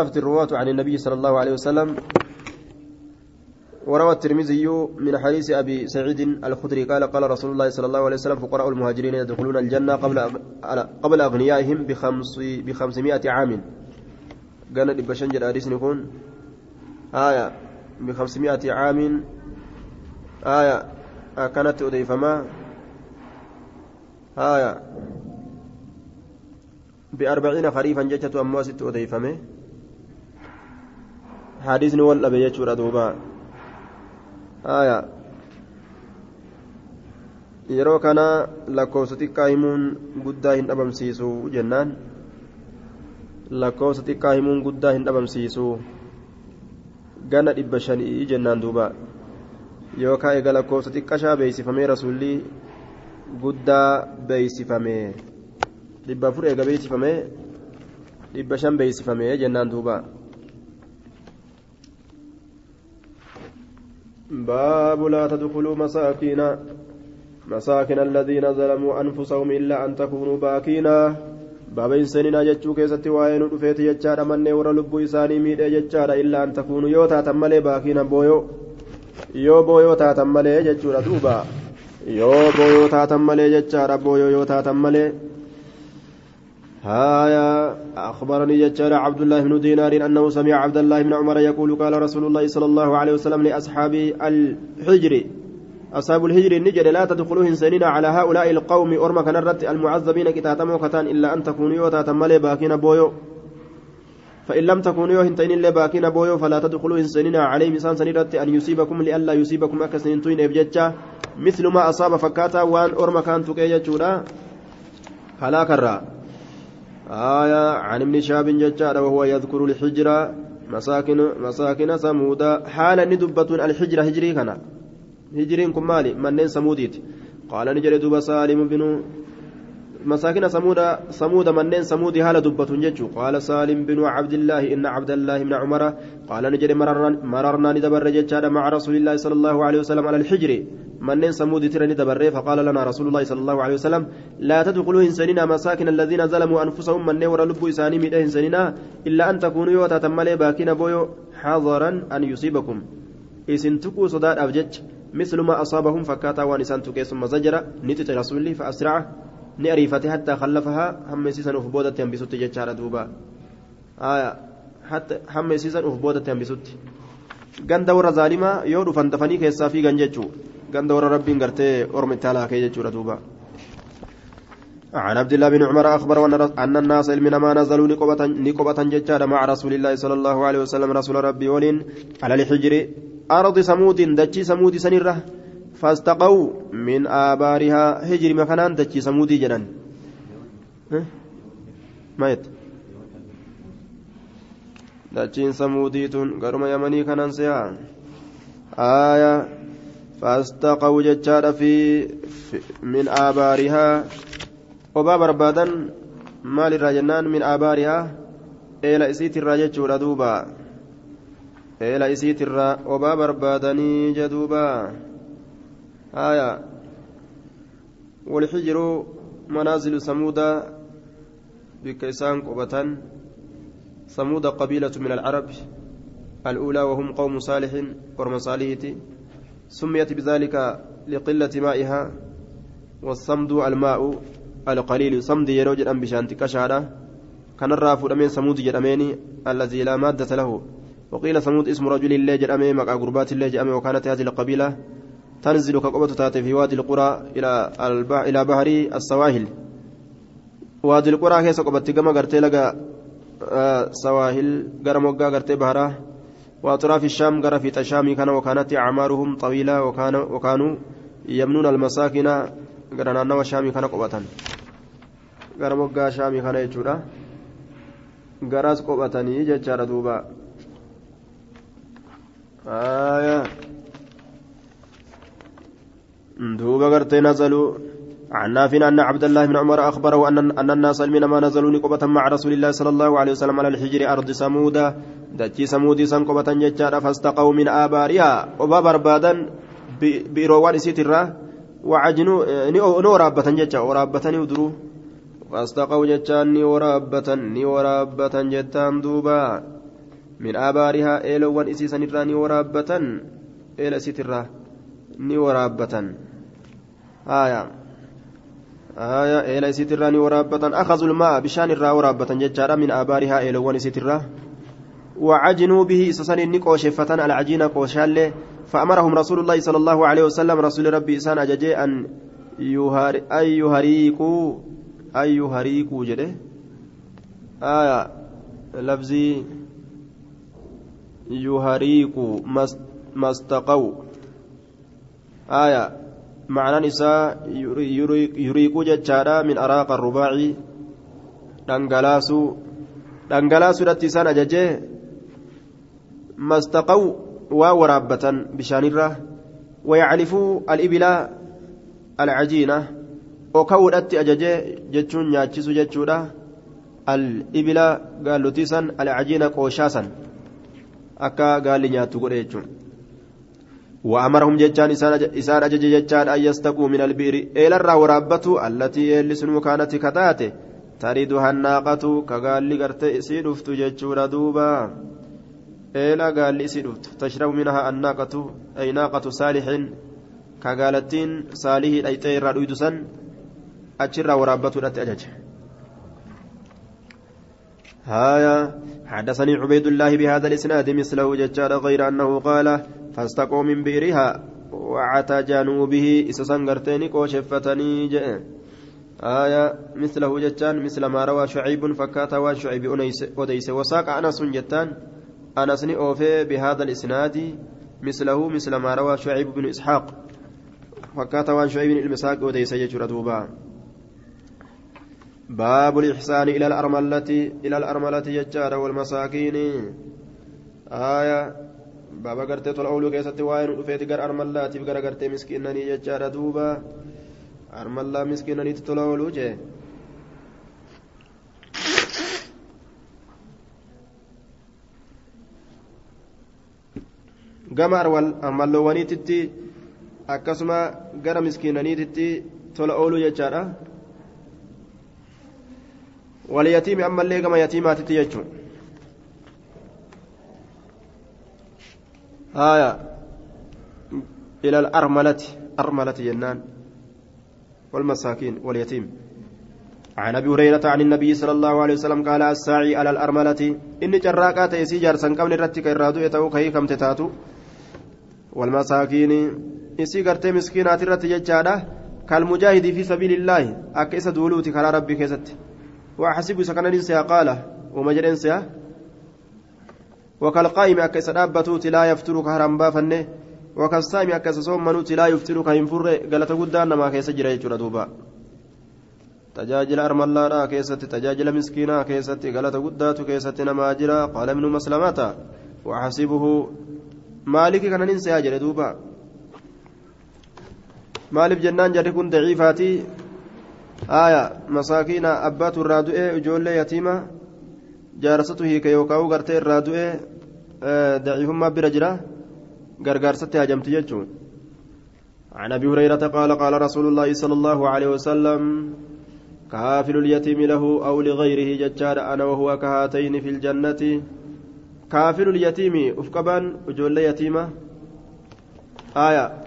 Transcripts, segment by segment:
في الرواة عن النبي صلى الله عليه وسلم وروى الترمذي من حديث أبي سعيد الخدري قال قال رسول الله صلى الله عليه وسلم فقراء المهاجرين يدخلون الجنة قبل قبل أغنيائهم بخمس بخمسمائة عام. قال بشنجر اريس نكون؟ آية بخمسمائة عام آية كانت أضيفما آية بأربعين خريفا جتة أمواسة أضيفمه حديثني ولا بيجور دوبا آية yeroo kana lakkoofsa xiqqaa himuun guddaa hin dhabamsiisu jennaan lakkoofsa xiqqaa himuun guddaa hin dhabamsiisu gana dhibba shanii jennaan duuba yookaan egaa lakkoofsa xiqqashaa beeksifamee rasuulli guddaa beeksifamee dhibba afur eega beeksifamee dhibba shan beeksifamee jennaan duuba. باب لا تدخلوا مساكن مساكن الذين ظلموا أنفسهم إلا أن تكونوا باكينا باب إنساننا جتشو كيستي وين رفيت جتشارا من ورا لبو إساني ميدي جتشارا إلا أن تكونوا يوتا تمالي باكينا بويو yoo booyoo taatan malee jechuudha duuba yoo booyoo taatan malee jechaadha booyoo yoo taatan malee هايا أخبرني جدار عبد الله بن دينار أنه سمع عبد الله بن عمر يقول قال رسول الله صلى الله عليه وسلم لأصحاب الحجر أصحاب الهجر النجر لا تدخلوا إنسانين على هؤلاء القوم أرمى كنرت المعذبين كتاتموا كتان إلا أن تكونوا ملي باكين بويو. فإن لم تكونوا يهنتين إلا باكين بويو فلا تدخلوا إنسانين عليهم إنسان سنيرت أن يصيبكم لئلا يصيبكم أكسنين توين إبجتشا. مثل ما أصاب فكاتا وان أرمى كان تكيجتشولا هلاك الرّ آية عن ابن شهاب ججار وهو يذكر الحجرة. مساكن مساكن سمودا. حالا ندبة الحجرة هجري كان هجرين كمالي منين سموديت؟ قال نجري دوب سالم بن مساكن سمودا سمود منين سمودي هالا دبة ججو قال سالم بن عبد الله إن عبد الله بن عمر. قال نجري مررنا ندبر ججار مع رسول الله صلى الله عليه وسلم على الحجر. منين سمود ترني دبره فقال لنا رسول الله صلى الله عليه وسلم لا تدخلوا إنساننا مساكن الذين ظلموا أنفسهم من ور لبوا إساني من إنساننا إلا أن تكونوا يوتا تملي باكين بويو حذرا أن يصيبكم. إسن تكو صداد أبجج مثل ما أصابهم فكاتا وانسان تكي ثم زجر نتت رسولي فأسرعه نعرفته حتى خلفها هم سيسن أفبودة ينبسط ججار دوبا. آية حتى هم سيسن أفبودة ينبسط ganda warra zaalimaa yoo dhufan dafanii keessaa fiigan jechuu ganda warra rabbiin gartee ormi itti halaakee jechuudha duuba. عن عبد الله بن عمر أخبر أن الناس من ما نزلوا نقبة ججارة مع رسول الله صلى الله عليه وسلم رسول ربي ولين على الحجر أرض سمود دجي سمود سنرة فاستقوا من آبارها هجر مكانان دجي سمود جنان ما يت dachiin samuudiitun garuma yamanii kanan se'a faastaqaw jechaadha fi min aabaarihaa obaa barbaadan maal irraa jennaan min aabaarihaa eela isiitirraa jechuudha duuba eela isiitirraa obaa barbaadanii jeduuba aaya walxijiru manaazilu samuuda bikka isaan qubatan ثمود قبيلة من العرب الأولى وهم قوم صالح ورمصالحة سميت بذلك لقلة مائها والصمد الماء القليل. صمد يروج أم بشانت كشارة كان الرافد أمين ثمود جرمين الذي لا مادة له. وقيل ثمود اسم رجل الله جرمين مقع قربات الله جرمين وكانت هذه القبيلة تنزل كقبة تاتي في وادي القرى إلى إلى بحر السواهل وادي القرى كيس قبت كما قرتي لقى سواهل غرم وقا غرتي بهرا وأطراف الشام غرا في تشامي كان وكانت أعمارهم طويلة وكان وكانوا يمنون المساكن نوى شامي كان قبة وقا شامي كان يجورا. غراس قبتني ججارة دوبا. آية. دوبا غرتي نزلوا. عن نافع أن عبد الله بن عمر أخبره أن أن الناس من ما نزلوا نقبة مع رسول الله صلى الله عليه وسلم على الحجر أرض سمودة دجي سمودي سنقبة ججارة فاستقوا من آبارها. وبا بربادا بإروان سيترا. وعجنوا نورابة ججا ورابة ودرو فاستقوا ججان نورابة نورابة جتان دوبا. min aabaarihaa eelowwan isiisan irraa ni waraabbatan eela isiitirraa ni eela isiitirraa ni waraabbatan. Akazul ma'a bishaan irraa waraabbatan jechaadha. Min aabaarihaa eelowwan isiitirraa. وعجنوا به إسسان النقو شفتان العجين قوشالي فأمرهم رسول الله صلى الله عليه وسلم رسول ربي إسان أججي أن يهار أن يهريقوا أن يهريقوا جده آية لفظي يهريقوا ما استقوا آية معنى نساء يريقوا ججارا من أراق الرباعي دنقلاسوا دنقلاسوا لتسان أججي مستقوا وورابة بشانرة ويعرفوا الإبل العجينة وكودت أججي جتشون نياتشسو جتشودا الإبل قالوا تيسان العجينة قوشاسا أكا قال نياتو قريتشون وأمرهم جتان إسان أجج جتان أن يستقوا من البئر إلى الرا ورابته التي يلسن كانت كتاته تريدها الناقة كقال لقرت إسيد جتشورا دوبا dhuftu tashrabu minahaa annaaqatu ay naaqatu saalixin ka gaalattiin saalihii dhayxee irraa dhuydu san achirraa waraabbatuudhatti ajaje هايا حدثني عبيد الله بهذا الإسناد مثله ججار غير أنه قال فاستقوا من بئرها واعتجنوا به إسسنغرتين كوشفتني جئ. آية مثله جتان مثل ما روى شعيب فكات وشعيب أديس وساق أنس جتان أنس أوفي بهذا الإسناد مثله مثل ما روى شعيب بن إسحاق. فكات وان شعيب المساق وديس يجر دوبا. باب الإحسان إلى الأرملة إلى الأرملة يجار والمساكين. آية بابا قرتي طول أولو كيست وين رفيت قر أرملات بقر قرتي مسكينني يجار دوبا. أرملا مسكينني تطول أولو جي gama armalloowwaniititti akkasuma gara miskiinaniititti tola ooluu jechaadha walyatiimi ammallee gama yatiimaatitti jechuun haya ila alarmalati armalati jennaan والمساكين واليتيم. عن أبي هريرة عن النبي صلى الله عليه وسلم قال الساعي على الأرملة. إني جراكات يسي جارسن قبل رتك الرادو يتو كي كم تتاتو. والمساكين. إسي قرتي مسكينات الرت ججادة كالمجاهد في سبيل الله. أكيس دولوتي كلا ربي كيست. وأحسب سكن ننسى قال ومجر انسى وكالقائم أكيس دابتوتي لا يفتر كهرم بافنه وكالصائم أكيس صومنوتي لا يفتر كهنفر قالت قدان ما كيس جرى دوبا keessatti tajaajila miskiinaa keessatti galata guddaatu keessatti namaa jira qaala ibnu maslamata waxasibuhu maaliki kana nin seeyaa jedhe duuba maaliif jennaan jarri kun daciifaatii du'e ijoollee yatiima jaarsatu hiike yookaan gartee irraa du'e daciifummaa bira jira gargaarsatti hajamti jechuun عن ابي هريره قال قال رسول الله صلى الله عليه وسلم كافل اليتيم له أو لغيره ججار أنا وهو كهاتين في الجنه كافل اليتيم افقبان وجول يتيمة آية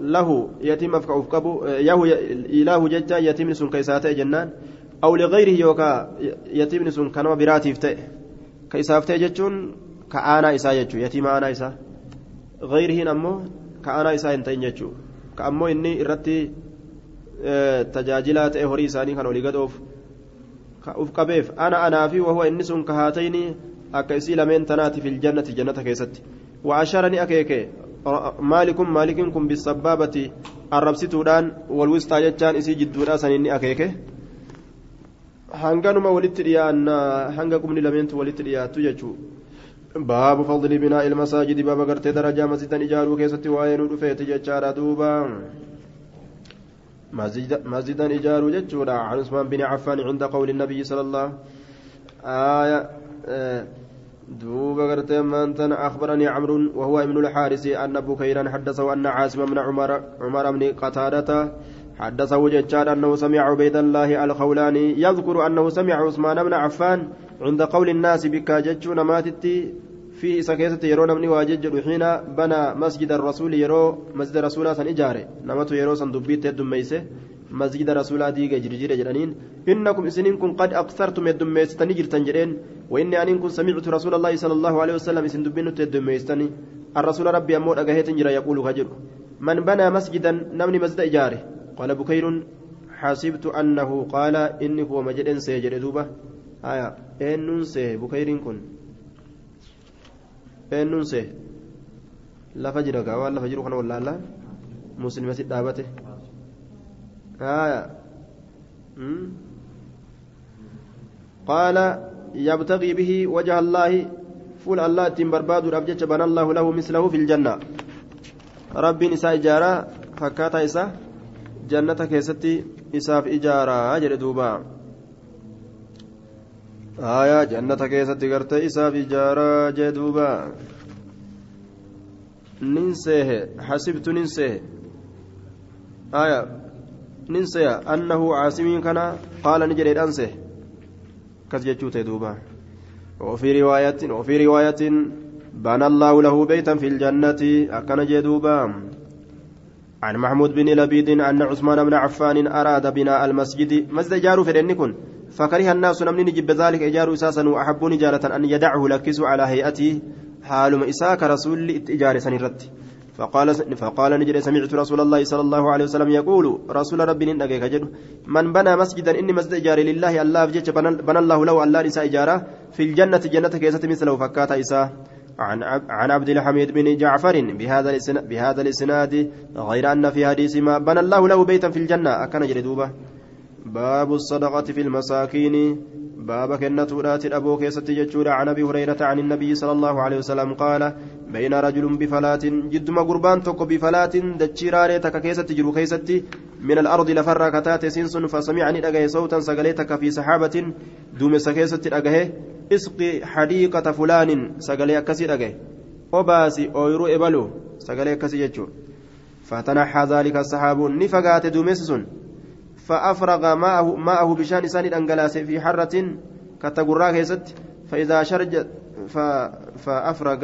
له يتيم افقبو يهو إله ججا يتيم سن كيساتي جنان أو لغيره يوكا يتيم سن كانوا براتيف تأ كيسافتي جتشون كأنا إسا جتشو يتيم أنا إسا. غيره نمو كأنا إسا إنتين جتشو كأمو إني إرتي tajaajilaa ta'e horii isaanii kan olii gadoof ka uf qabeef ana anaa fi wahuwa inni sun kahaatayni akka isii lameen tanaati fil jannati jannata keessatti وأشار ني أكيك مالك مالك كن بالسبابة الربسيتودان والوسطى جتان إسي جدودا سنين أكيك hanganuma walitti dhiyaannaa hanga qubni lameentu walitti dhiyaattu jechuu baabu fadli binaa ilmasaajidi baaba gartee darajaa masjidan ijaaruu keessatti waa'ee nu dhufeeti jechaadha duuba جتشورا عن عثمان بن عفان عند قول النبي صلى الله آية آه دوب قرت من أخبرني عمرو وهو ابن الحارث أن بكيرا حدثه أن عاصم بن عمر عمر بن قتادة حدثه ججاد أنه سمع عبيد الله الخولاني يذكر أنه سمع عثمان بن عفان عند قول الناس بك جتشون ماتتي فيه سكيسة يرو نمني واجج حين بنى مسجد الرسول يرو مسجد رسول سن إجارة. نمت يرو سن دبيت دميسه مسجد رسول ديغا جرجير جرانين. إنكم إسنين كن قد أكثرتم الدميستني جرتن جرين. وإني أن كن سمعت رسول الله صلى الله عليه وسلم إسن دبين الدميستني الرسول ربي أمور أجاهت جرا يقول هجر من بنى مسجدا نمني مسجد إجارة. قال بكير حسبت أنه قال إني هو مجد سيجر دوبة. آية. إن سي بكير كن. eenyuun see lafa jira gaa waan lafa jiru kana wallaallaa muslimatti dhaabate qaala yabtaqii bihi wajha allaahi fuula allah ittiin barbaaduudhaaf jecha bana allahu lahu mislahu fi ljanna rabbiin isaa ijaaraa fakkaataa isaa jannata keessatti isaaf ijaaraa jedhe duubaa aayaa jannata keessatti gartee isaaf ijaaraa jee duuba nin seehe hasibtu seeha annahu caasimiin kana qaala ni jedheedhaan seehe akkas jechuu وفي رواية وفي رواية بنى الله له بيتا في الجنة. أكن جدوبا عن محمود بن لبيد أن عثمان بن عفان أراد بناء المسجد. مسجد جارو في النكن فكره الناس نمني نجب ذلك. إجار أساسا وأحبوا نجارة أن يدعه لكس على هيئته. حال إساك رسول إجار سنرت فقال فقال نجد سمعت رسول الله صلى الله عليه وسلم يقول رسول ربي نجيك جد من بنى مسجدا إني مسجد إجار لله الله فجت بنى الله له الله نساء إجارة في الجنة جنة كيسة مثله فكات إساء. عن عن عبد الحميد بن جعفر بهذا بهذا الإسناد غير أن في حديث ما بنى الله له بيتا في الجنة أكن جلدوبه باب الصدقة في المساكين باب كنة رات أبو كيسة ججود عن أبي هريرة عن النبي صلى الله عليه وسلم قال بين رجل بفلات جد قربان توك بفلات دجيراري تك كيسة جرو كيسة من الأرض لفر كتات سنسن فسمعني أجه صوتا سقليتك في سحابة دوم سكيسة أجه اسقي حديقة فلان سقلي أكسي أجه وباسي أويرو إبلو سقلي أكسي ججو. فتنحى ذلك السحاب نفقات دومسسن فأفرغ ماءه, ماءه بشأن إسان أنجلاس في حرة كتقرا كيست فإذا شرج فأفرغ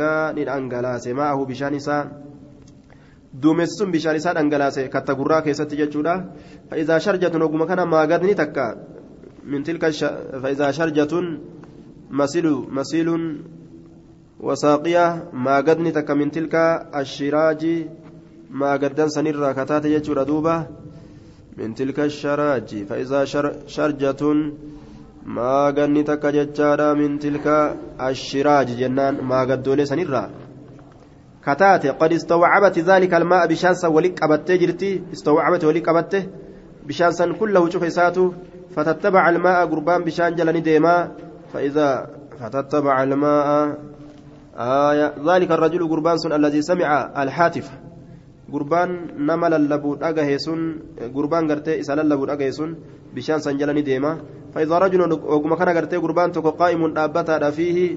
أنجلاس ماءه بشان إسان duumessuun bishaan isaa dhangalaase katta gurraa keessatti jechuudha fa'iizaa sharjatun oguma kana maagadni takka min tilka fa'iizaa sharjatun masilu masiluun wasaaqiya maagadni takka min tilka ashiraaji maagaddan sanirraa kataate jechuudha duuba من تلك الشراج فإذا شر شرجة ما غني تكججارا من تلك الشراج جنان ما قدولي سنرا كتاتي قد استوعبت ذلك الماء بشانسا ولك أبت جرتي استوعبت ولك أبت بشانسا كله شوف إساته فتتبع الماء قربان بشان جلني ديما فإذا فتتبع الماء آية ذلك الرجل قربان الذي سمع الحاتف gurbaan nama lallabuu dhagahe sun gurbaan gartee isa lallabuu dhagahe sun bishaan فإذا رجل وقم كان قرتي قربان تكو قائم دابتا فيه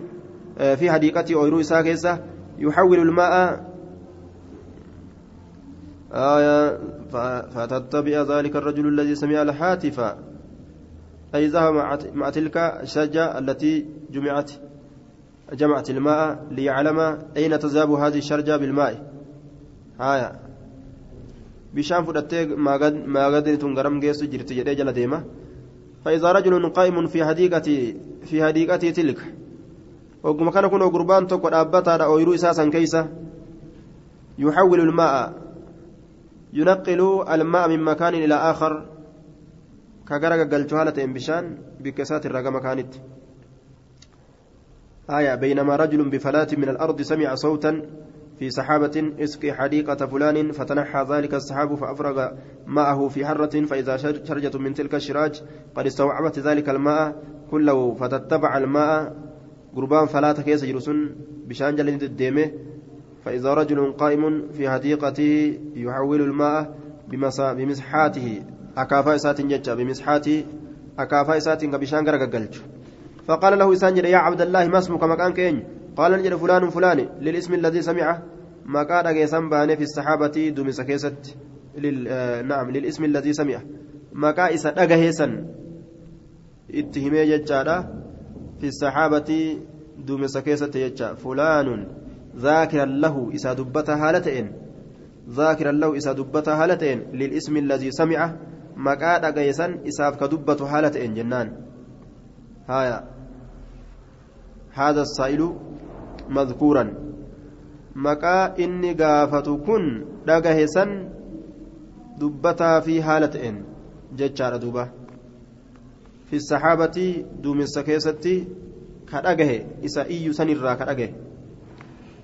في حديقته أو إساء كيسة يحول الماء آية فتتبع ذلك الرجل الذي سمع الهاتف أي ذهب مع تلك الشجة التي جمعت جمعت الماء ليعلم أين تذهب هذه الشرجة بالماء. haya bishaan fudhattee maagadni tun garam geessu jirti jedhee jala deema فإذا رجل قائم في حديقة في حديقة تلك. وقم كان كن قربان توكو دابتا أو يرو أساسا كيسا. يحول الماء. ينقل الماء من مكان إلى آخر. كغرق قلتها بشان بكسات الرقم كانت آية بينما رجل بفلاة من الأرض سمع صوتا في سحابة اسقي حديقة فلان فتنحى ذلك السحاب فأفرغ ماءه في حرة فإذا شرجة من تلك الشراج قد استوعبت ذلك الماء كله فتتبع الماء قربان فلا تكيس جرسون بشان جلد الديمه فإذا رجل قائم في حديقته يحول الماء بمسحاته أكافأ إسات بمسحاته أكافأ إسات بشان فقال له إسان يا عبد الله ما اسمك؟ مكان كين. قال نجد فلان فلان للاسم الذي سمعه ما كان أجيسان باني في الصحابة دمس كيست لل... آه نعم للاسم الذي سمعه ما كان إسا أجيسان اتهمي ججارة في الصحابة keessatti jecha fulaanun zaakiran lahu isaa dubbata haala ta'een ذاكرا له إسا دبتا هالتين للاسم الذي سمع مقاد أجيسا إساف كدبة هالتين جنان. هايا. هذا السائل مذكورا kun dhagahesan dubbataa fi haala ta'een jechaadha duuba fi saxaabatii duumessa keessatti ka dhagahe isa iyyu sanirraa ka dhagahe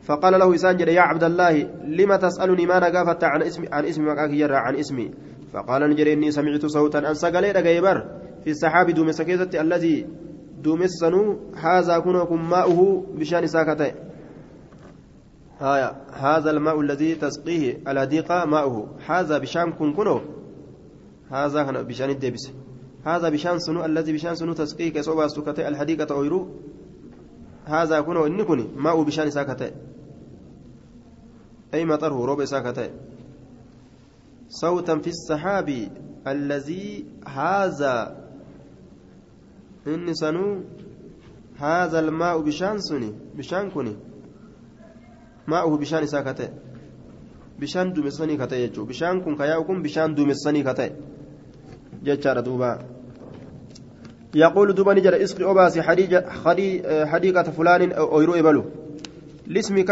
فقال له إسان يا عبد الله لما تسألني ما نقافت عن اسم عن اسم مكاك يرى عن اسمي فقال نجري إني سمعت صوتا أن سقلي في السحاب دوم سكيزة الذي دوم السنو هذا كنكم ماؤه بشان ساكتين هايا هذا الماء الذي تسقيه الهديقة ماؤه. هذا بشان كن كنو. هذا كان بشان الدبس. هذا بشان سنو الذي بشان سنو تسقيه كسوبا سكتي الحديقة أويرو هذا كنو إني كني ماء بشان ساكتي أي مطره روب ساكتي صوتا في السحاب الذي هذا إني سنو هذا الماء بشان سني بشان كني maa'uhu bishaan isaa ka ta'e bishaan duumessanii ka ta'e jechuudha bishaan kun ka yaa'u kun bishaan duumessanii ka ta'e jechaadha duuba يقول دوبا نجر اسقي أباسي حديقة فلان أويرو إبلو لاسمك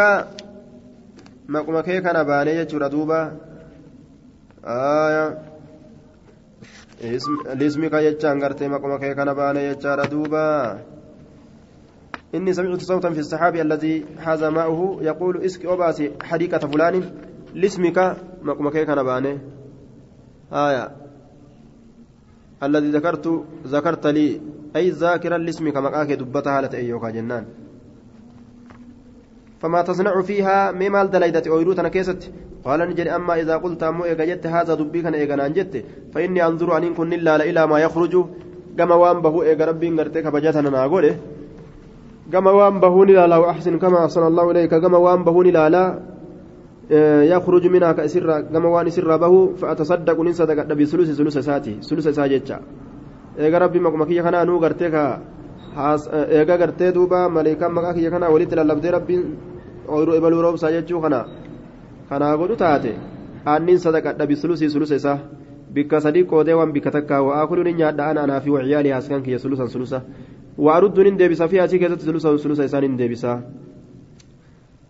مقوم كي كان باني يجور دوبا آية لاسمك يجان قرتي مقوم كي كان باني يجار دوبا إني سمعت صوتا في السحاب الذي حاز ماؤه يقول اسك أباسي حديقة فلان لاسمك مكمكي كان باني آية الذي ذكرت ذكرت لي أي ذاكرا لاسمك مكاك دبتها لتأيوكا جنان فما تصنع فيها مما دليدت أويروتنا كيست؟ قال نجري أما إذا قلت أمو إيجا هذا دبي كان إيجا جت. فإني أنظر أن كن إلا إلى ما يخرج. كما وان بهو إيجا ربي نغرتك بجاتنا ناقوله كما وان بهون لا وأحسن كما أحسن الله إليك. كما وان بهون لا يخرج منها كأسر كما وان سر به فأتصدق من صدق بثلث ثلث ساتي ثلث ساجتشا. makuma kiyya kanaa nuu gartee ka eega gartee duuba maleekaan maqaa kiyya kanaa walitti lallabdee rabbiin ooyiruu ebaluu roobsaa jechuu kana kanaa godhu taate aanniin sadaqadha bisulusii sulusa isaa bikka sadii qoodee waan bikka takkaa wa'aa kuluun hin nyaadha ana anaa fi waciyaalii haaskan kiyya sulusan sulusa وأرد إن ديبسا في أتي كذا ثلثة ثلثة إسان ديبسا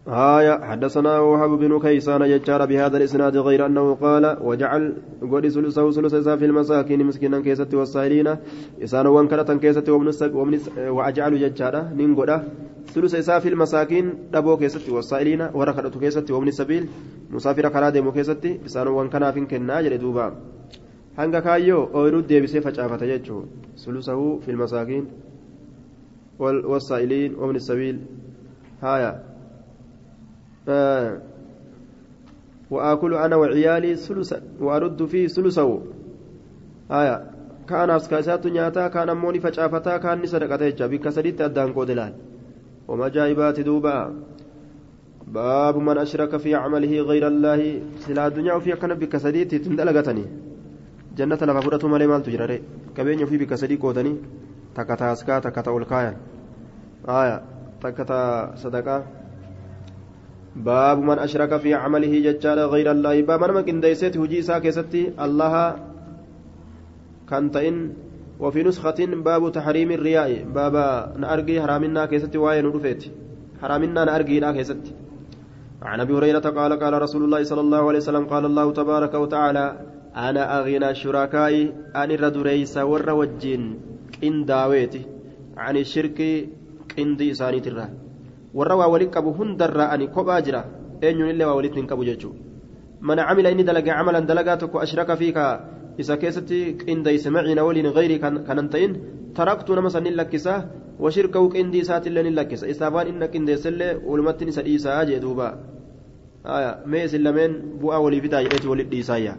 آية حدثنا وهب بن كيسان يجار بهذا الإسناد غير أنه قال وجعل قد ثلثه ثلثة في المساكين مسكينا كيست والسائلين إسان وانكرة كيست ومن وأجعل يجار ننقل ثلث إسا في المساكين دبو كيست والسائلين وركضة كيست ومن السبيل مسافر كرا ديمو كيست إسان وانكنا في كنا جلدوبا hanga kaayyoo ooyiruu deebisee facaafata jechuun sulusahu filmasaakiin ومن السبيل هايا. آه. وآكل أنا وعيالي ثلثا وأرد فيه ثلثه. هايا. كان أسكاسات نياتا كان موني فشافتا كان نسرقة بك سديت أدان قودلان ومجايبات دوبا باب من أشرك في عمله غير الله سلا الدنيا وفي كان بك سديت تندلقتني جنة لفافرة مالي مال تجرى كبين في بك سديت قودني takka taaskaa takka ta ol kaayan aya takka ta sadaqaa baabu man ashraka fi camalihi jechaadha gayra allaahi baaba nama qindeeyseeti hujii isaa وفي نسخة باب تحريم الرياء بابا نأرجي حرامنا كيستي واين ودفيت حرامنا نأرجي لا كيستي عن ابي هريره قال قال رسول الله صلى الله عليه وسلم قال الله تبارك وتعالى أنا اغنى الشركاء ان الردريس ور وجين qindaaweeti ani shirkii qindii isaaniitirraa warra waa walitti qabu hundarraa ani kophaa jira eenyuun illee waa walitti hin qabu jechuudha mana camila inni dalage camalan dalagaa tokko ashraka maciina waliin gayrii kanan ta'in taraktuu nama sannin lakkisaa washirkahu qindii isaatillee ni lakkisa isaaf waan inni qindeessellee walumattiin isa dhiisaa jee duuba mee isin lameen bu'aa walii fidaa jedheeti walit dhiisaayya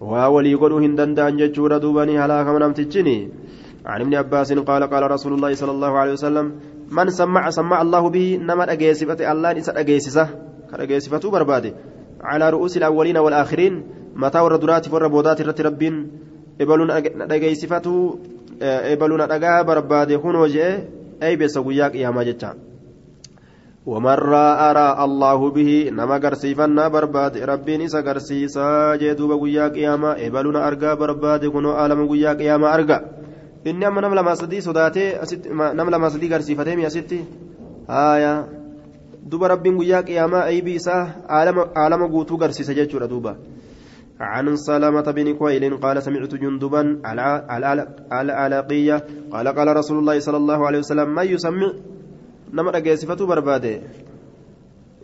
waa walii godhuu hin danda'an jechuudha duuba ni halaakama namtichini عن ابن عباس قال قال رسول الله صلى الله عليه وسلم من سمع سمع الله به نما أجيسفة الله نسى أجيسسة كأجيسفة برباده على رؤوس الأولين والآخرين متى وردرات والربودات رت ربين إبلون أجيسفة إبلون أجا برباده هون وجه eeybeessa guyyaa qiyaamaa jecha allahu bihi nama garsiifannaa barbaade rabbiin isa garsiisaa jee duuba guyyaa qiyaamaa ebaluna argaa barbaade kunoo alama guyyaa qiyaamaa arga inni amma nama lamaa sadii sodaatee nama lamaa sadii garsiifatee mi asitti haaya duba rabbiin guyyaa qiyaamaa aybii isaa aalama guutuu garsiisa jechuudha duuba عن سلامة بن كويل قال سمعت جندبا العلاقية قال قال رسول الله صلى الله عليه وسلم ما يسمع؟ نما رجيسفة برباده.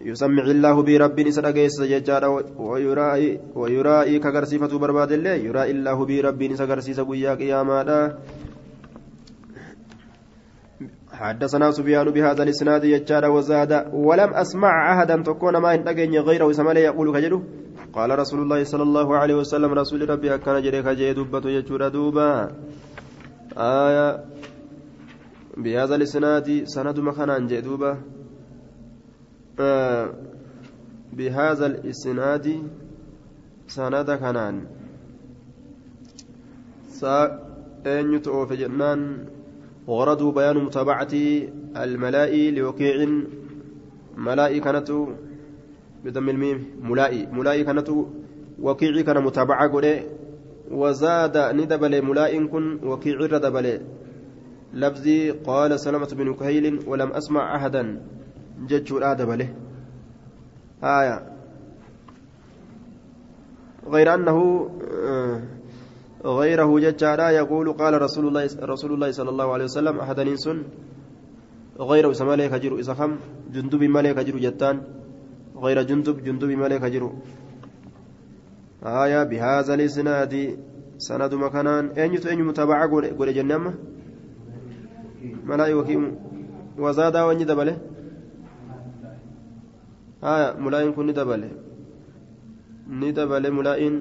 يسمع الله برب نسى رجيس ججارة ويرائي ويرائي كغرسيفة برباده الله يرائي الله برب نسى غرسيس بويا قياما حدثنا سفيان بهذا الإسناد يجار وزاد ولم أسمع احدا تكون ما إن غيره سمالي يقول كجدو قال رسول الله صلى الله عليه وسلم رسول ربي أكان جريك جي دبة يجور دوبا. آية بهذا الإسناد سند مخنا جي دوبا. آه بهذا الإسناد سند كنان سا أن يتوفى جنان؟ وردوا بيان متابعة الملائي لوقيع. ملائكة بدم الميم ملائي. ملائي كانت وكيعي كان متابعة قولي. وزاد ندبل ملائي كن وكيعي ردبل لفظي قال سلمة بن كهيل ولم أسمع أحدا. جج آدبله آية. غير أنه غيره ججارا يقول قال رسول الله رسول الله صلى الله عليه وسلم أحد إنسان غيره سمالك جرو إذا خم جندب مالك جرو جتان. غير جندب جندب ملك جرو آية بهذا الإسناد سند مكانان. أين أين متابعة؟ قول جنة ملاي وكيم. وزاد واني دبله؟ آية ملاين كن دبله. ندبله ملاين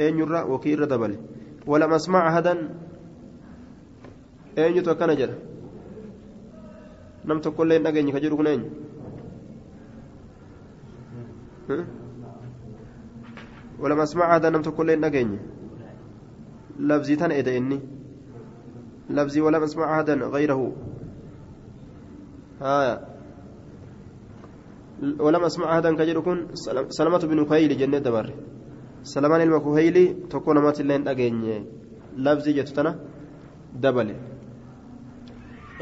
أين يرى؟ وكير دبله. ولم أسمع أحدا. أين يتوكل جرى نم تقول لين أجني كجرو كنين ولما اسمع هذا نمت كل نجيني لفظي تن إذا إني لفظي ولم اسمع هذا غيره ها ولم اسمع هذا كجر كن سلمة بن كهيل جنة دبر سلمان المكهيلي تكون مات لين أجيني لفظي جتتنا دبل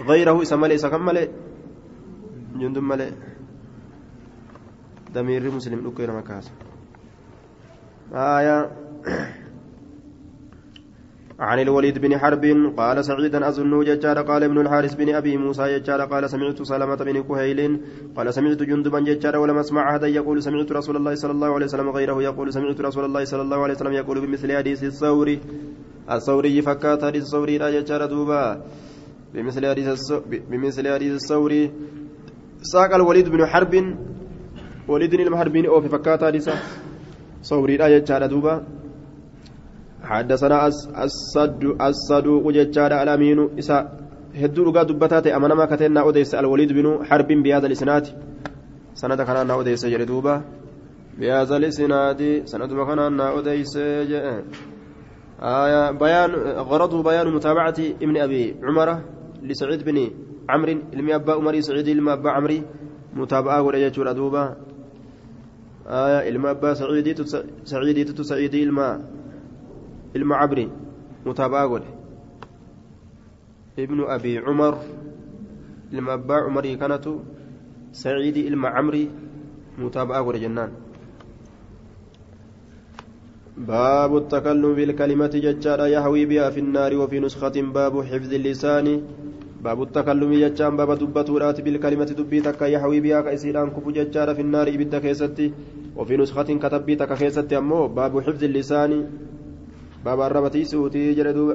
غيره اسم ملئ سكمل جند ملئ دمير مسلم لكير مكاس آية عن الوليد بن حرب قال سعيدا أظن ججار قال ابن الحارث بن أبي موسى ججار قال سمعت سلمة بن كهيل قال سمعت جندبا ججار ولم أسمع أحدا يقول سمعت رسول الله صلى الله عليه وسلم غيره يقول سمعت رسول الله صلى الله عليه وسلم يقول بمثل حديث الثوري الثوري فكات حديث الثوري لا ججار دوبا بمثل حديث الثوري ساق الوليد بن حرب المحربين أو في فكاتا لسا صوري لا يجعل دوبا حدثنا الصد الصدوق ججار الأمين إسا هدو رقا دبتات أمانا ما كتنا أوديس الوليد بن حرب بهذا الإسناد سند كان أوديس جردوبا بهذا الإسناد سند كان أوديس آية بيان غرضه بيان متابعة ابن أبي عمر لسعيد بن عمرو المي عمري سعيد المي عمري متابعة ورجع دوبا آية إلما أبا سعيدي سعيدي تتو سعيدي إلما إلما عبري متابعة. ابن أبي عمر إلما أبا عمري كانت سعيدي إلما عمري متابعة جنان. باب التكلم بالكلمة ججارة يهوي بها في النار وفي نسخة باب حفظ اللسان. باب التكلم ججان باب دبتورات بالكلمة دبي تكا يحوي بها كيسيران كفو ججار في النار إبدا كيستي. وفي نسخة كتبي تكا كيستي أمو. باب حفظ اللسان. باب الربتي سوتي جردو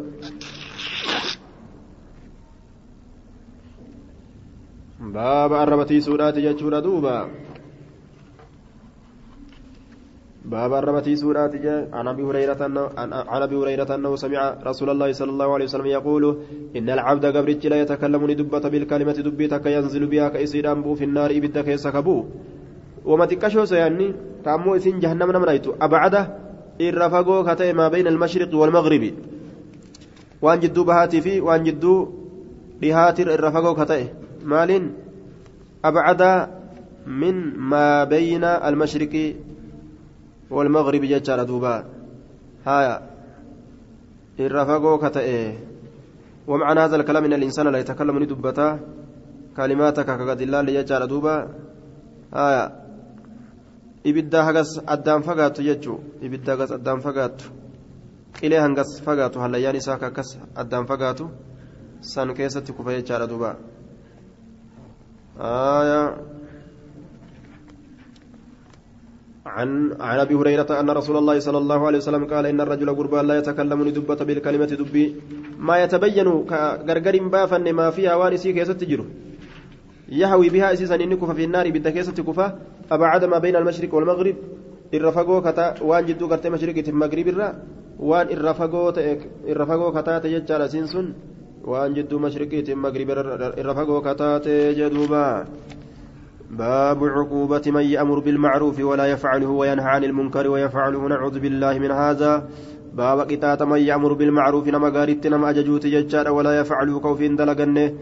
باب الربتي سورات ججور دوبا. باب الربتي سورات عن أبي هريرة عن أبي هريرة أنه سمع رسول الله صلى الله عليه وسلم يقول إن العبد قبرت لا يتكلم ندبت بالكلمة دبيتك ينزل بها كيسير بو في النار ابدك يسكبو وما تكشو سياني تامو اسين جهنم نمريتو ابعده الرفقو كتئ ما بين المشرق والمغرب. وان جدو بهاتي في وان جدو بهاتر الرفقو كتئ. مال أبعد من ما بين المشرق والمغرب جتشار دوبا هايا الرفقو كتئ ومعنى هذا الكلام إن الإنسان لا يتكلم ندبتا كلماتك كقد الله جتشار دوبا هايا ibiddaa hagas addaan fagaatu jechuu ibiddaa hagas addaan fagaatu qilee hangas fagaatu hallayyaan isaa akkas addaan fagaatu san keessatti kufa jechaadha duuba عن عن أبي هريرة أن رسول الله صلى الله عليه وسلم قال إن الرجل قربان لا يتكلم ندبة بالكلمة دبي. ما يتبين كغرغر بافن ما فيها وانسي كيست تجرو يهوي بها أساسا انك في النار بالدكيسه كفا أبعد ما بين المشرق والمغرب. الرفقو كتا وان جدو كرت مشرق المغرب الرا وان الرفقو الرفقو كتا تججال سنسن. وان جدو مشرق المغرب الرفقو كتا تجدوبا باب عقوبة من يأمر بالمعروف ولا يفعله وينهى عن المنكر ويفعله نعوذ بالله من هذا. باب قطاة من يأمر بالمعروف نما قارت نما أججوت ججار ولا يفعله كوفين دلقنه.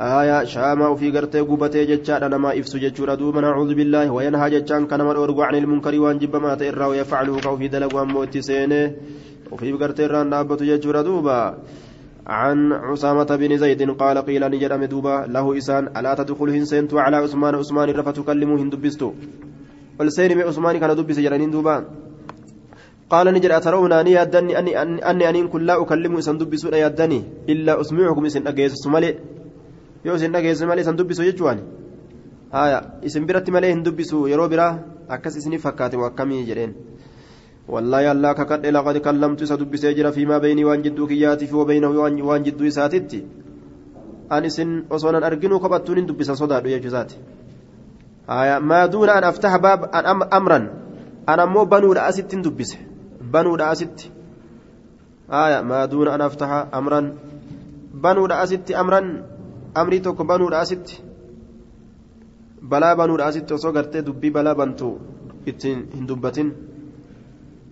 آية شاما وفي قرتي قبتي ججار نما إفسو ججور دوما نعوذ بالله وينهى ججان كنما الأرقو عن المنكر وانجب ما تئرى ويفعله كوفي دلق وموت سينه وفي قرتي ران نابت ججور دوبا. عن عسامة بن زيد قال قيل نجد مدوبا له إسان ألا تدخل هنسنت على عثمان؟ عثمان رفة تكلمه هندبستو والسين من عثمان كان دبس جرانين دوبا. قال نجد أترون أني يدني أني أني أني كل لا أكلم إسان دبسو يدني إلا أسمعكم إسان أجيس سمالي. isin dhageesse malee isan dubbisu jechuun haya isin biratti malee hin dubbisu yeroo biraa akkas isini fakkaate akkamii jedheen والله الله كقد لقد كلمت سدب سيجرا فيما بيني وأن جدو كياتي في وبينه وان جدو ساتتي. أن سن أصلا أرجنو كبتون دب صدا يا جزاتي. آية ما دون أن أفتح باب أن أم أمرا. أنا مو بنو رأست دبس. بنو رأست. آية ما دون أن أفتح أمرا. بنو رأست أمرا. أمري توك بنو رأست. بلا بنو رأست وصغرت دبي بلا بنتو. hin dubbatin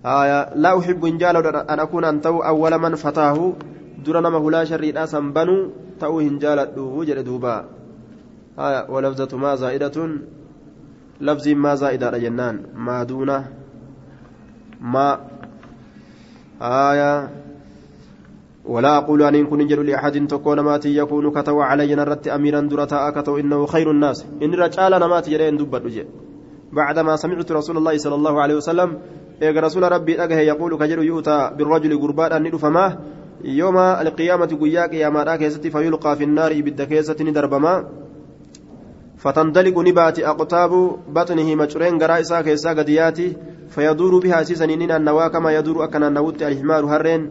آية لا أحب إن جالو أن أكون أن تو أول من فتاه در نما هلا شريدا سنبنو تو إن جالت وجد دوبا آية ولفظة ما زائدة لفظ ما زائدة جنان ما دون ما آية ولا أقول أن كن جل لأحد تكون ماتي يكون كتو علي نرت أميرا درتا كتو إنه خير الناس إن رجال نماتي جرين دبت بعدما سمعت رسول الله صلى الله عليه وسلم eega rasuula rabbii dhagahe yaquulu ka jedhu yu'taa birrajuli gurbaadhaan ni dhufamaa yooma alqiyaamati guyyaa qiyaamaadhaa keessatti fayulqaa finnaari ibidda keessatti ni darbamaa fatandaliqu ni baati aqtaabu baxnihi macureen garaa isaa keessaa gadiyaati fayaduuru bihaa siisanii ni naannawaa kama yaduuru akka naannawutti alhimaaru harreen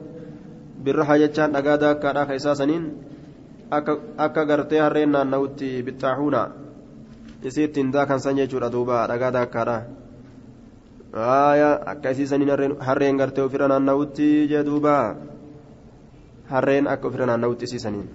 birraha jechaan dhagaa daakkaadhaa ka isaa saniin akka gartee harreen naannawutti bixaaxuuna isii ittiin daakan san jechuudha duuba dhagaa daakkaadhaa aayaa akka isiisaniin harreen gartee ofirra naanna'utti jedhuuba harreen akka ofirra naanna'utti isiisaniin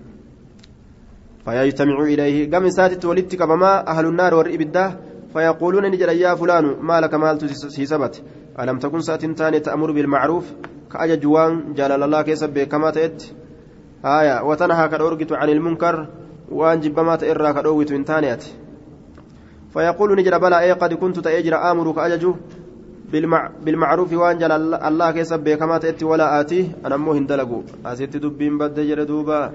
فيجتمع إليه قام ساتت ولدت كبما أهل النار والإبدة فيقولون نجد يا فلان ما لك مالت سيسبت ألم تكن سات تاني تأمر بالمعروف كأجا جوان جلال الله كيسب كما تأت آية وتنهى كالأرقت عن المنكر وأن جبما تئرى كالأوت من تانيت فيقول نجد بلى إيه قد كنت تأجر آمر كأججو بالمعروف وان جل الله كيسب بكما تأتي ولا آتيه. أنا مو هندلقوا أسيت دبين بد جردوبا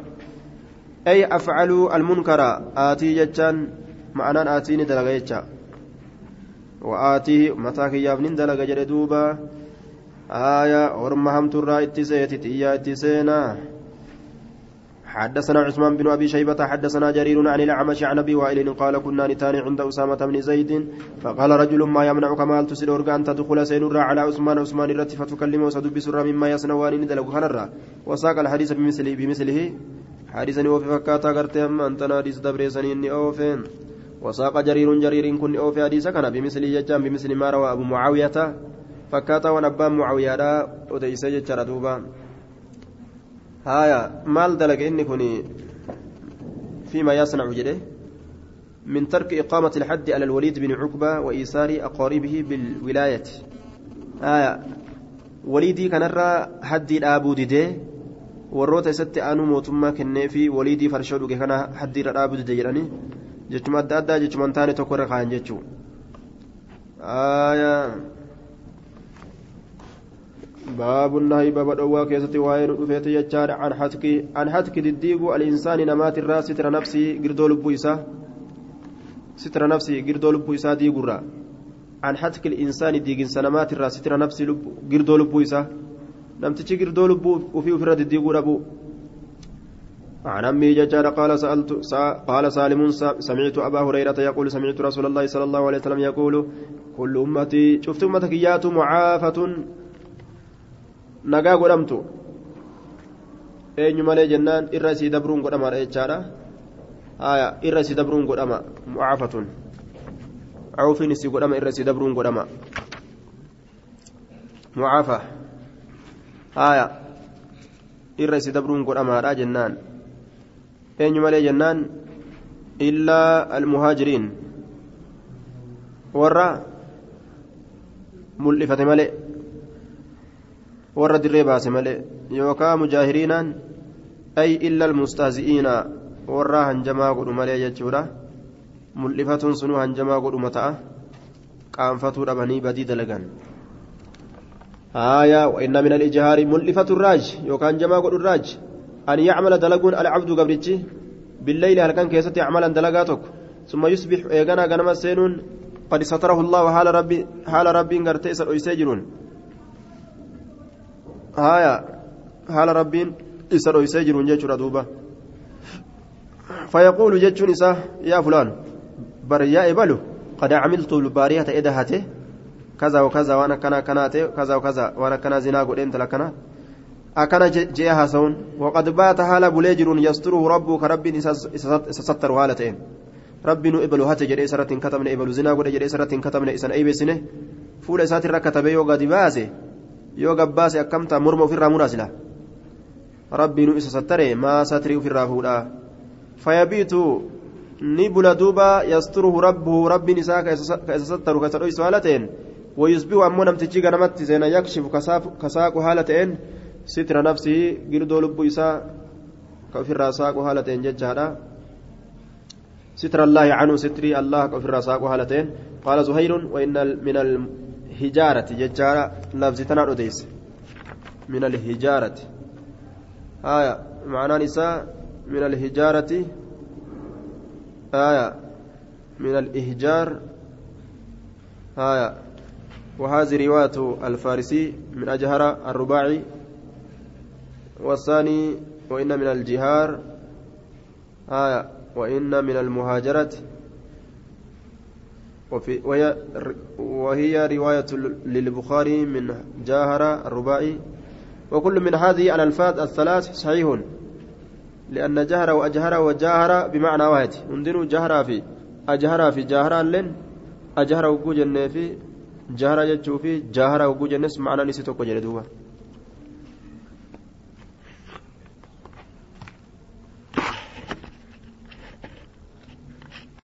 أي أفعل المنكر. آتي جتان معنى آتيني دلقا جتا وآتيه متاك يابنين دلقا جردوبا آية. ورمهم ترى اتسيت. تيا اتسينا. حدثنا عثمان بن أبي شيبة حدثنا جرير عن الأعمش عن أبي وائل قال كنا نتان عند أسامة بن زيد فقال رجل ما يمنعك مال تسير أن تدخل سينرا على عثمان عثمان الرت فتكلمه وسدب سر مما يصنعان ندلق خنرا وساق الحديث بمثله بمثله. حديثا وفي فكاتا غرتهم انت حديث دبريسني أوفين. وساق جرير جرير كن أوفي حديث كان بمثله جام بمثل ما روى أبو معاوية. فكاتا ونبا معاوية وديس جرى دوبا هايا مال دلق إني كوني فيما يصنع جده من ترك إقامة الحد على الوليد بن عقبة وإيسار أقاربه بالولاية آية وليدي كان حد الأبو warroota isatti aanuu mootummaa kennee fi waliidii farshoo dhuge kana haddiirra dhaabuu dide jedhanii jechuma adda addaa jechuma hin taane tokko irra kaayan jechuu باب النهي باب الأواء كيستي وين رفيت يجار عن حتك عن حتك دديق الإنسان نمات الراس ستر نفسي قردو لبويسا ستر نفسي قردو لبويسا ديقرا عن حتك الإنسان ديق سنمات الراس ستر نفسي لب قردو لبويسا نمتشي قردو لبو وفي وفي رد ديقو ربو عن أمي ججار قال سألت قال سالم سمعت أبا هريرة يقول سمعت رسول الله صلى الله عليه وسلم يقول كل أمتي شفت أمتك يات معافة. Nagaa godhamtu eenyu malee jennaan irra isii dabruun godhamaadha jechaadha haya irra isii dabruun godhama mucaafatun cawfiin isii godhama irra isii dabruun godhama mucaafa haya irra isii dabruun godhamaadha jennaan eenyu malee jennaan illaa almuhaajiriin warra mul'ifate malee warra dirree baase malee yookaan mujaahiriinaan ay illa almustahzi'iina warra hanjamaa godhu malee jechuudha mul'ifatuun sunuu hanjamaa godhuma ta'a qaanfatuu dhabanii badii dalagan آية وإن من الإجهار ملفة الراج يوكان جما قد الراج أن يعمل دلقون العبد قبرتي بالليل هل كان كيست يعمل دلقاتك ثم يصبح إيغانا غنم السينون قد ستره الله حال ربي حال ربي غرتيس الأيسيجرون هايا حال ربين إسر يسجرون جيشورا دوبا فيقول جيشون إسا يا فلان بر يا إبلو قد عملت البارية إدهته كذا وكذا وأنا كنا كناته كذا وكذا وأنا كنا زنا قد أنت لكنا أكنا جيها سون وقد بات حال بليجر يستره ربه كرب إسستر هالتين ربي نو إبلو هات جري سرة كتمنا إبلو زنا قد جري سرة كتمنا أي بسنه فول إسات الركتبه يوغا دباسه yoo gabbaase akkamtaa morma ofirraa muraasila rabbiinu isa sattare maa satrii ofirraa fuudha fayabiitu ni bula duuba yasturuhu rabbuhu rabbiin isaa ka isa sattaru ka isa dhoysu haala ta'een wayusbihu ammoo namtichi ganamatti seena yakshifu ka saaqu haala ta'een sitira nafsii girdoo lubbuu isaa ka ofirraa saaqu haala ta'een jechaadha ستر الله عنه ستري الله كفر ساق هالتين قال زهير وإن من الهجارة ججارة لفظ تنار أديس من الهجارة. آية. معنى نساء. من الهجارة. آية. من الإهجار. آية. وهذه رواية الفارسي من أجهر الرباعي. والثاني. وإن من الجهار. آية. وإن من المهاجرة. وفي وهي, وهي رواية للبخاري من جاهر الرباعي. وكل من هذه الألفاظ الثلاث صحيح لأن جهر وأجهر وجاهر بمعنى واحد. عندنا جهر في أجهر في جاهر لن أجهر وجوجن في جهر جتشو في جاهر وجوجن معنى نسيتو كجلدوها